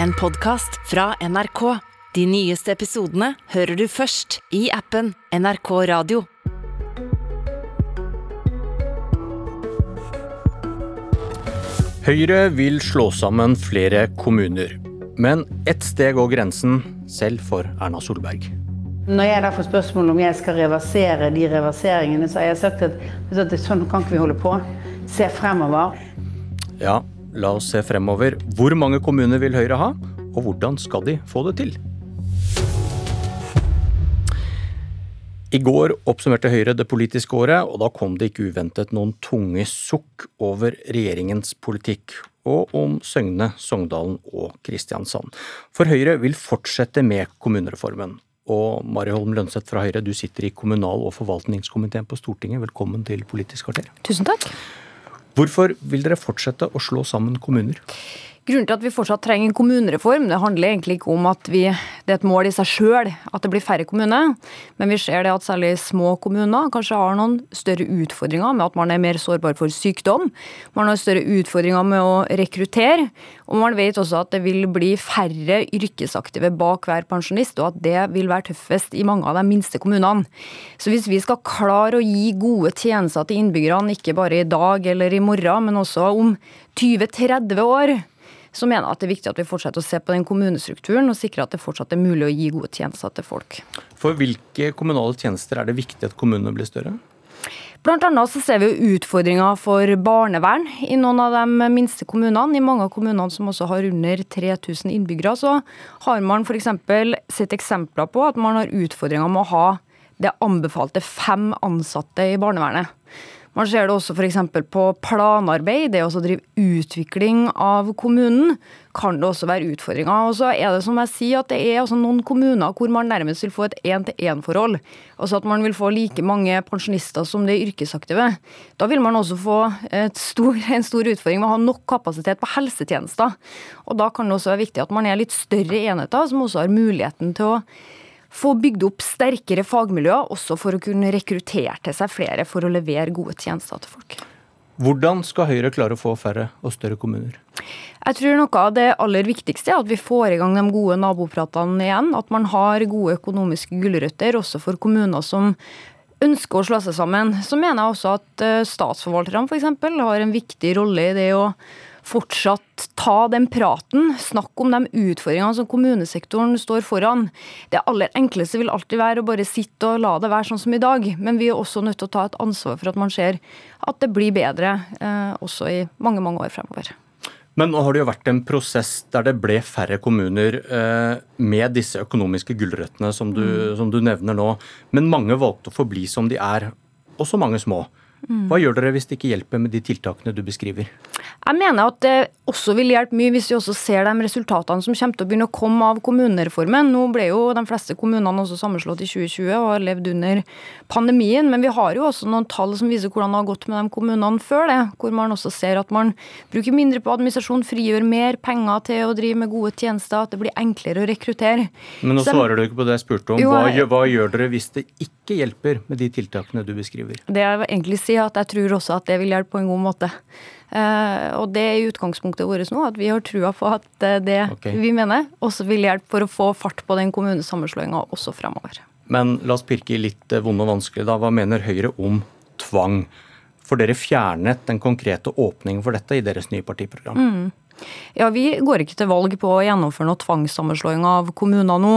en podkast fra NRK. De nyeste episodene hører du først i appen NRK Radio. Høyre vil slå sammen flere kommuner. Men ett steg går grensen, selv for Erna Solberg. Når jeg da får spørsmål om jeg skal reversere de reverseringene, så har jeg sagt at, at sånn kan ikke vi holde på. Se fremover. Ja, la oss se fremover. Hvor mange kommuner vil Høyre ha, og hvordan skal de få det til? I går oppsummerte Høyre det politiske året, og da kom det ikke uventet noen tunge sukk over regjeringens politikk, og om Søgne, Sogndalen og Kristiansand. For Høyre vil fortsette med kommunereformen. Og Mari Holm Lønseth fra Høyre, du sitter i kommunal- og forvaltningskomiteen på Stortinget. Velkommen til Politisk kvarter. Tusen takk. Hvorfor vil dere fortsette å slå sammen kommuner? Grunnen til at vi fortsatt trenger en kommunereform, det handler egentlig ikke om at vi, det er et mål i seg sjøl at det blir færre kommuner, men vi ser det at særlig små kommuner kanskje har noen større utfordringer med at man er mer sårbar for sykdom. Man har større utfordringer med å rekruttere, og man vet også at det vil bli færre yrkesaktive bak hver pensjonist, og at det vil være tøffest i mange av de minste kommunene. Så hvis vi skal klare å gi gode tjenester til innbyggerne, ikke bare i dag eller i morgen, men også om 20-30 år, så mener jeg at det er viktig at vi fortsetter å se på den kommunestrukturen og sikre at det fortsatt er mulig å gi gode tjenester til folk. For hvilke kommunale tjenester er det viktig at kommunene blir større? Blant annet så ser vi utfordringer for barnevern i noen av de minste kommunene. I mange av kommunene som også har under 3000 innbyggere, så har man f.eks. sett eksempler på at man har utfordringer med å ha det anbefalte fem ansatte i barnevernet. Man ser det også f.eks. på planarbeid, det å drive utvikling av kommunen, kan det også være utfordringer. Og så er det som jeg sier, at det er altså noen kommuner hvor man nærmest vil få et én-til-én-forhold. Altså at man vil få like mange pensjonister som de yrkesaktive. Da vil man også få stor, en stor utfordring med å ha nok kapasitet på helsetjenester. Og da kan det også være viktig at man er litt større enheter, som også har muligheten til å få bygd opp sterkere fagmiljøer, også for å kunne rekruttere til seg flere for å levere gode tjenester til folk. Hvordan skal Høyre klare å få færre og større kommuner? Jeg tror noe av det aller viktigste er at vi får i gang de gode nabopratene igjen. At man har gode økonomiske gulrøtter også for kommuner som ønsker å slå seg sammen. Så mener jeg også at statsforvalterne f.eks. har en viktig rolle i det å fortsatt ta den praten, snakke om de utfordringene som kommunesektoren står foran. Det aller enkleste vil alltid være å bare sitte og la det være sånn som i dag, men vi er også nødt til å ta et ansvar for at man ser at det blir bedre eh, også i mange, mange år fremover. Men nå har det jo vært en prosess der det ble færre kommuner eh, med disse økonomiske gulrøttene som du, mm. som du nevner nå. Men mange valgte å forbli som de er, også mange små. Hva gjør dere hvis det ikke hjelper med de tiltakene du beskriver? Jeg mener at det også vil hjelpe mye hvis vi også ser de resultatene som kommer til å begynne å komme av kommunereformen. Nå ble jo de fleste kommunene også sammenslått i 2020 og har levd under pandemien. Men vi har jo også noen tall som viser hvordan det har gått med de kommunene før det. Hvor man også ser at man bruker mindre på administrasjon, frigjør mer penger til å drive med gode tjenester, at det blir enklere å rekruttere. Men nå Så, svarer du ikke på det jeg spurte om. Jo, hva, gjør, hva gjør dere hvis det ikke hjelper med de tiltakene du beskriver? Det jeg egentlig sier at jeg tror også at det vil hjelpe på en god måte. Uh, og det er utgangspunktet vårt nå, at vi har trua på at det okay. vi mener også vil hjelpe for å få fart på den kommunesammenslåinga også fremover. Men la oss pirke i litt vonde og vanskelig, da. Hva mener Høyre om tvang? For dere fjernet den konkrete åpningen for dette i deres nye partiprogram. Mm. Ja, Vi går ikke til valg på å gjennomføre noe tvangssammenslåing av kommuner nå.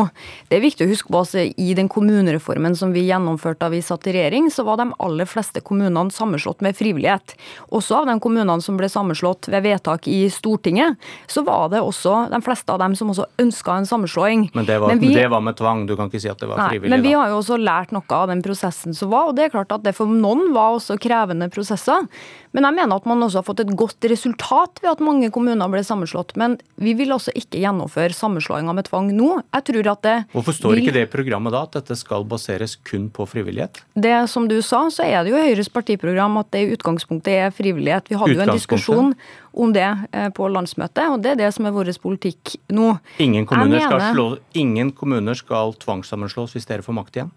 Det er viktig å huske på at i den kommunereformen som vi gjennomførte da vi satt i regjering, så var de aller fleste kommunene sammenslått med frivillighet. Også av de kommunene som ble sammenslått ved vedtak i Stortinget, så var det også de fleste av dem som også ønska en sammenslåing. Men det, var, men vi, det var, med tvang, du kan ikke si at det var nei, frivillig? Men vi har jo også lært noe av den prosessen som var, og det er klart at det for noen var også krevende prosesser. Men jeg mener at man også har fått et godt resultat ved at mange kommuner ble sammenslått. Men vi vil også ikke gjennomføre sammenslåinga med tvang nå. Jeg tror at det Hvorfor står ikke det i programmet da, at dette skal baseres kun på frivillighet? Det som du sa, så er det jo Høyres partiprogram at det i utgangspunktet er frivillighet. Vi hadde jo en diskusjon om det eh, på landsmøtet, og det er det som er vår politikk nå. Ingen kommuner, mener... skal, slå... Ingen kommuner skal tvangssammenslås hvis dere får makt igjen?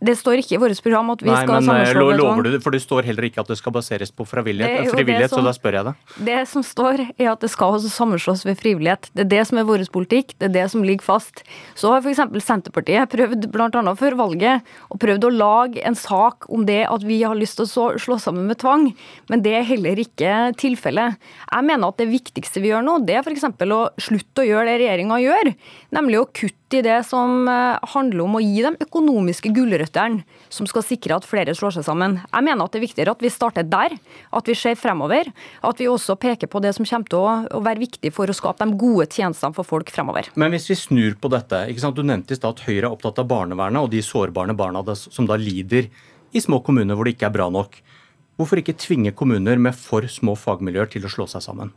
Det står ikke i vårt program at vi Nei, skal eh, sammenslå med lover tvang. du, for det står heller ikke at det skal baseres på frivillighet, Det frivillighet som- så da spør jeg deg. Det som står, er at det skal også sammenslås ved frivillighet. Det er det som er vår politikk, det er det som ligger fast. Så har f.eks. Senterpartiet prøvd, bl.a. før valget, og prøvd å lage en sak om det at vi har lyst til å så- slå sammen med tvang, men det er heller ikke tilfellet. Jeg mener at det viktigste vi gjør nå, det er f.eks. å slutte å gjøre det regjeringa gjør, nemlig å kutte i det som eh, handler om å gi de økonomiske gulrøttene som skal sikre at flere slår seg sammen. Jeg mener at det er viktigere at vi starter der, at vi ser fremover, at vi også peker på det som kommer til å, være viktig for å skape de gode tjenestene for folk fremover. Men hvis vi snur på dette, du nevnte i stad at Høyre er opptatt av barnevernet og de sårbare barna som da lider i små kommuner hvor det ikke er bra nok. Hvorfor ikke tvinge kommuner med for små fagmiljøer til å slå seg sammen?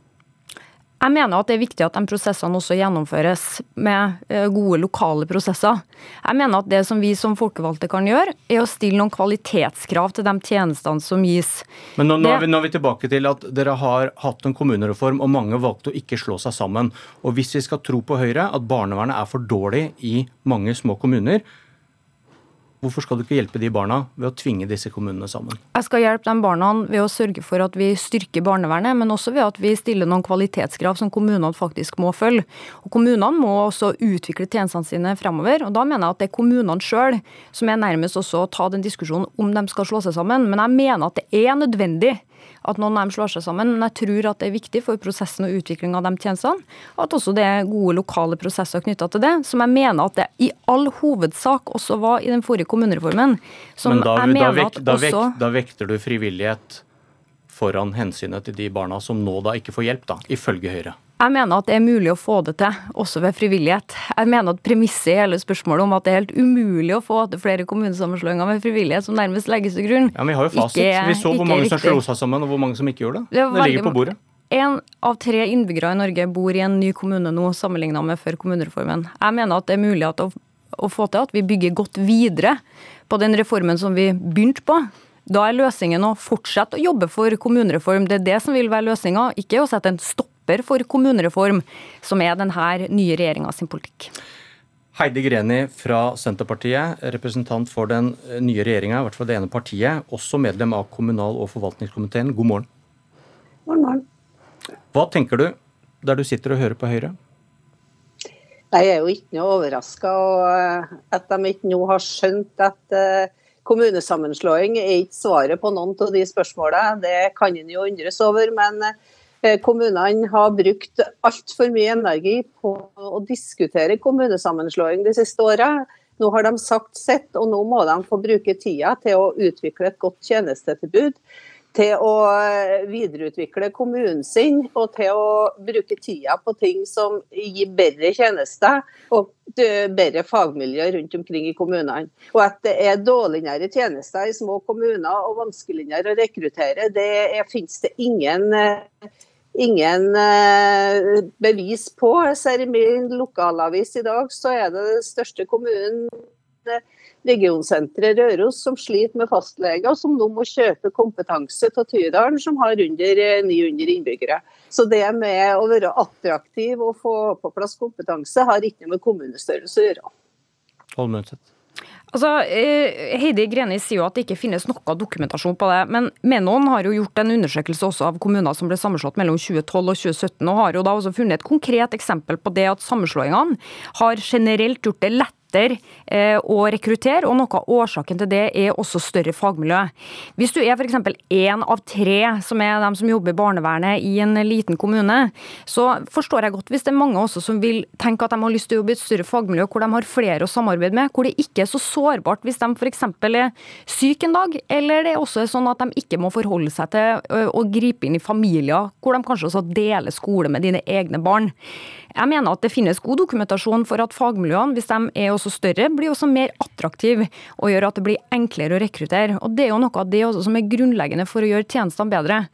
Jeg mener at det er viktig at de prosessene også gjennomføres med eh, gode lokale prosesser. Jeg mener at det som vi som folkevalgte kan gjøre, er å stille noen kvalitetskrav til de tjenestene som gis. Men nå, nå, er vi, nå er vi tilbake til at dere har hatt en kommunereform, og mange valgte å ikke slå seg sammen. Og hvis vi skal tro på Høyre at barnevernet er for dårlig i mange små kommuner, hvorfor skal du ikke hjelpe de barna ved å tvinge disse kommunene sammen? Jeg skal hjelpe de barna ved å sørge for at vi styrker barnevernet, men også ved at vi stiller noen kvalitetskrav som kommunene faktisk må følge. Og Kommunene må også utvikle tjenestene sine fremover. og Da mener jeg at det er kommunene sjøl som er nærmest også å ta den diskusjonen om de skal slå seg sammen. Men jeg mener at det er nødvendig at noen av dem slår seg sammen. Men jeg tror at det er viktig for prosessen og utviklinga av de tjenestene. At også det er gode lokale prosesser knytta til det, som jeg mener at det i all hovedsak også var i den forrige kommunereformen. Som Men da, jeg da, mener vek, at da, også da vekter du frivillighet foran hensynet til de barna som nå da ikke får hjelp, da, ifølge Høyre. Jeg mener at det er mulig å få det til, også ved frivillighet. Jeg mener at premisset i hele spørsmålet om at det er helt umulig å få til flere kommunesammenslåinger med frivillighet, som nærmest legges til grunn Ja, men Vi har jo fasit. Ikke- vi så hvor mange som slo seg sammen, og hvor mange som ikke gjorde det. Det Det, ligger på bordet. En av tre innbyggere i Norge bor i en ny kommune nå, sammenligna med før kommunereformen. Jeg mener at det er mulig at å, å få til at vi bygger godt videre på den reformen som vi begynte på. Da er løsningen å fortsette å jobbe for kommunereform. Det er det som vil være løsninga, ikke å sette en stopper for kommunereform, som er denne nye regjeringa sin politikk. Heidi Greni fra Senterpartiet, representant for den eh, nye regjeringa, i hvert fall det ene partiet, også medlem av kommunal- og forvaltningskomiteen. God morgen. God morgen. Hva tenker du der du sitter og hører på Høyre? Jeg er jo ikke noe overraska at de ikke nå har skjønt at eh, kommunesammenslåing er ikke svaret på noen av de spørsmålene. Det kan en jo undres over. Men eh, kommunene har brukt altfor mye energi på å diskutere kommunesammenslåing de siste åra. Nå har de sagt sitt, og nå må de få bruke tida til å utvikle et godt tjenestetilbud. Til å eh, videreutvikle kommunen sin, og til å bruke tida på ting som gir bedre tjenester og eh, bedre fagmiljø rundt omkring i kommunene. Og at det er dårligere tjenester i små kommuner og vanskeligere å rekruttere, det er, finnes det ingen eh, ingen eh, bevis på. Ser i min lokalavis i dag, så er det den største kommunen, eh, regionsenteret Røros, som sliter med fastleger, som nå må kjøpe kompetanse til Tydalen, som har under eh, 900 innbyggere. Så det med å være attraktiv og få på plass kompetanse, har ikke med kommunestørrelse å gjøre. Holmønseth. Altså, eh, Heidi Greni sier jo at det ikke finnes noe dokumentasjon på det. Men Menon har jo gjort en undersøkelse også av kommuner som ble sammenslått mellom 2012 og 2017, og har jo da også funnet et konkret eksempel på det at sammenslåingene har generelt gjort det lett eh, å rekruttere, og noe av årsaken til det er også større fagmiljø. Hvis du er f.eks. én av tre som er dem som jobber i barnevernet i en liten kommune, så forstår jeg godt hvis det er mange også som vil tenke at de har lyst til å jobbe i et større fagmiljø hvor de har flere å samarbeide med, hvor det ikke er så sårbart hvis de f.eks. er syke en dag, eller det er også sånn at de ikke må forholde seg til å gripe inn i familier hvor de kanskje også deler skole med dine egne barn. Jeg mener at det finnes god dokumentasjon for at fagmiljøene, hvis de er også større, blir også mer attraktiv og gjør at det blir enklere å rekruttere. Og Det er jo noe av det også som er grunnleggende for å gjøre tjenestene bedre.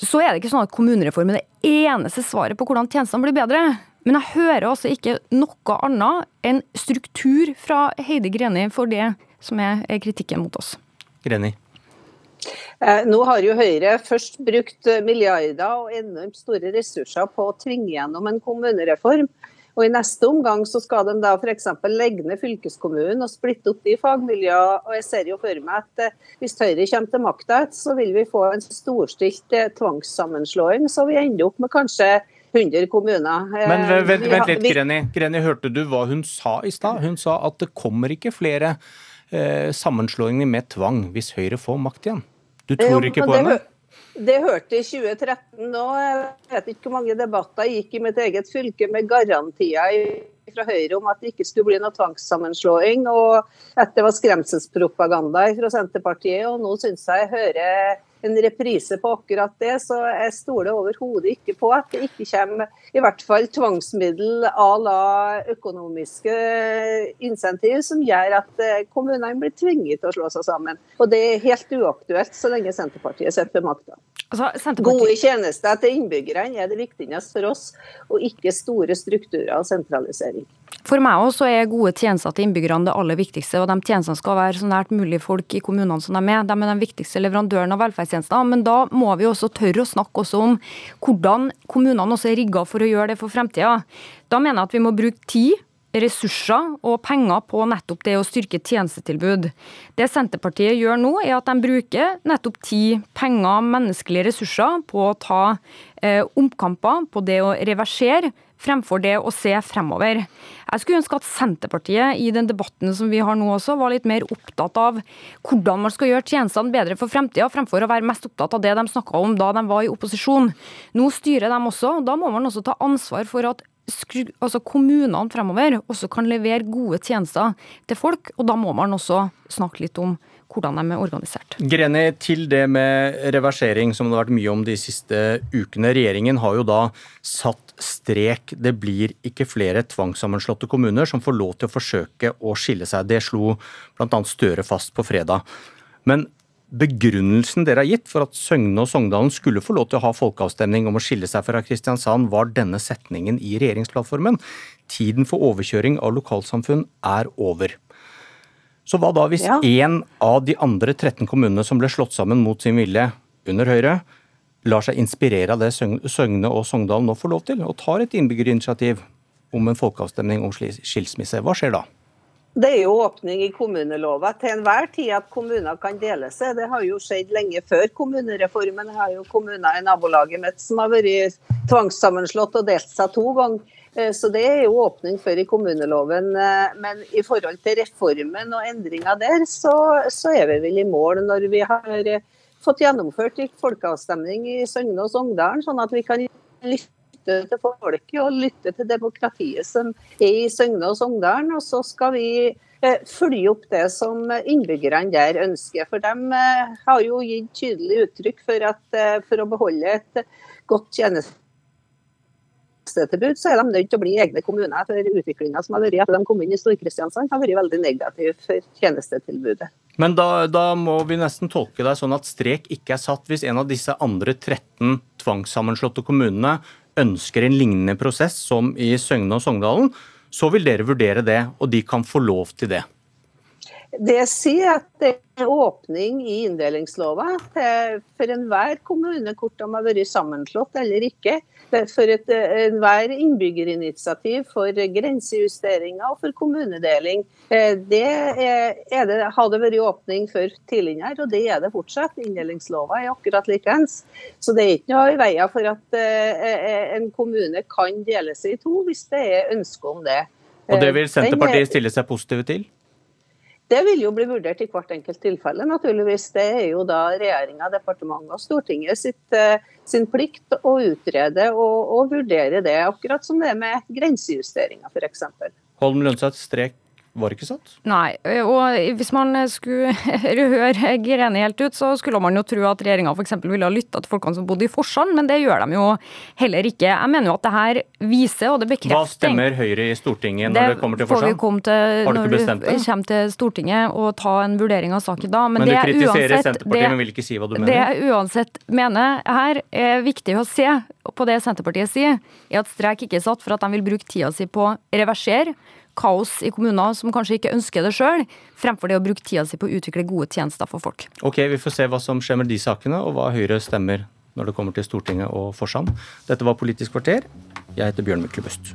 Så er det ikke sånn at kommunereformen er det eneste svaret på hvordan tjenestene blir bedre. Men jeg hører altså ikke noe annet enn struktur fra Heidi Greni for det som er kritikken mot oss. Greni. Eh, Nå har jo Høyre først brukt milliarder og enormt store ressurser på å tvinge gjennom en kommunereform. Og I neste omgang så skal de da f.eks. legge ned fylkeskommunen og splitte opp de fagmiljøene. og Jeg ser jo for meg at eh, hvis Høyre kommer til makta, så vil vi få en storstilt eh, tvangssammenslåing. Så vi ender opp med kanskje 100 kommuner. Eh, Men vent, vent litt, Greni. Greni, hørte du hva hun sa i stad? Hun sa at det kommer ikke flere eh, sammenslåinger med tvang hvis Høyre får makt igjen. Du tror ikke på henne? Det hørte i 2013 nå. Jeg vet ikke hvor mange debatter gikk i mitt eget fylke med garantier fra Høyre om at det ikke skulle bli noe tvangssammenslåing, og at det var skremselspropaganda fra Senterpartiet. Og nå syns jeg jeg hører en reprise på akkurat det, så jeg stoler overhodet ikke på at det ikke kommer i hvert fall tvangsmiddel à la økonomiske insentiv som gjør at eh, kommunene blir tvinget til å slå seg sammen. Og det er helt uaktuelt så lenge Senterpartiet sitter ved makta. Altså, Senterpartiet... Gode tjenester til innbyggerne er det viktigste for oss, og ikke store strukturer og sentralisering. For meg også er gode tjenester til innbyggerne det aller viktigste. og De tjenestene skal være så nært mulig folk i kommunene som de er. De er den viktigste leverandøren av velferdstjenester. Men da må vi også tørre å snakke også om hvordan kommunene også er rigga for å gjøre det for fremtida. Da mener jeg at vi må bruke tid ressurser og penger på nettopp det å styrke tjenestetilbud. Det Senterpartiet gjør nå, er at de bruker nettopp tid, penger, menneskelige ressurser på å ta eh, omkamper, på det å reversere fremfor det å se fremover. Jeg skulle ønske at Senterpartiet i den debatten som vi har nå også, var litt mer opptatt av hvordan man skal gjøre tjenestene bedre for fremtida, fremfor å være mest opptatt av det de snakka om da de var i opposisjon. Nå styrer de også, og da må man også ta ansvar for at altså kommunene fremover også kan levere gode tjenester til folk, og da må man også snakke litt om hvordan de er organisert. Greni, til det med reversering, som det har vært mye om de siste ukene. Regjeringen har jo da satt strek. Det blir ikke flere tvangssammenslåtte kommuner som får lov til å forsøke å skille seg. Det slo bl.a. Støre fast på fredag. Men begrunnelsen dere har gitt for at Søgne og Sogndalen skulle få lov til å ha folkeavstemning om å skille seg fra Kristiansand, var denne setningen i regjeringsplattformen. Tiden for overkjøring av lokalsamfunn er over. Så hva da hvis én ja. av de andre 13 kommunene som ble slått sammen mot sin vilje under Høyre, lar seg inspirere av det Søgne og Sogndal nå får lov til, og tar et innbyggerinitiativ om en folkeavstemning om skilsmisse? Hva skjer da? Det er jo åpning i kommunelova til enhver tid at kommuner kan dele seg. Det har jo skjedd lenge før kommunereformen. Det har jo kommuner i nabolaget mitt som har vært tvangssammenslått og delt seg to ganger. Eh, så det er jo åpning for i kommuneloven. Eh, men i forhold til reformen og endringer der, så, så er vi vel i mål når vi har eh, fått gjennomført folkeavstemning i Søgne og Sogndalen, sånn at vi kan lytte til folket og lytte til demokratiet som er i Søgne og Sogndalen. Og så skal vi følge opp det som innbyggerne der ønsker. For de har jo gitt tydelig uttrykk for at for å beholde et godt tjenestetilbud, så er de nødt til å bli egne kommuner. For utviklinga som har vært etter de kom inn i Stor-Kristiansand, har vært veldig negativ for tjenestetilbudet. Men da, da, må vi nesten tolke deg sånn at strek ikke er satt hvis en av disse andre 13 tvangssammenslåtte kommunene ønsker en lignende prosess som i Søgne og Sogndalen, så vil dere vurdere det, og de kan få lov til det? Det sier at det er åpning i inndelingslova for enhver kommune, hvor de har vært sammenslått eller ikke for et enhver innbyggerinitiativ for grensejusteringer og for kommunedeling. Eh, det er det, har det vært åpning for tidligere, og det er det fortsatt. Inndelingslova er akkurat likeens. Så det er ikke noe i veien for at eh, en kommune kan dele seg i to, hvis det er ønske om det. Og det vil Senterpartiet stille seg positive til? Det vil jo bli vurdert i hvert enkelt tilfelle, naturligvis. Det er jo da regjeringa, departementet og Stortinget sitt, eh, sin plikt å utrede og, og vurdere det, akkurat som det er med grensejusteringer f.eks. Holm Lønseth, strek var det ikke sant? Nei, og hvis man skulle høre Greni helt ut, så skulle man jo tro at regjeringa f.eks. ville ha lytta til folkene som bodde i Forsand, men det gjør de jo heller ikke. Jeg mener jo at det her viser, og det bekrefter Hva stemmer Høyre i Stortinget når det, det kommer til Forsand? Det får vi komme til har du ikke bestemt det? når vi kommer til Stortinget og ta en vurdering av saken da. Men, men du kritiserer uansett, Senterpartiet, men vil ikke si hva du mener? Det jeg uansett mener her er viktig å se på det Senterpartiet sier, er at streik ikke er satt for at de vil bruke tida si på reversere kaos i kommuner som kanskje ikke ønsker det sjøl, fremfor det å bruke tida si på å utvikle gode tjenester for folk. Ok, Vi får se hva som skjer med de sakene, og hva Høyre stemmer når det kommer til Stortinget og Forsand. Dette var Politisk kvarter. Jeg heter Bjørn Myklebust.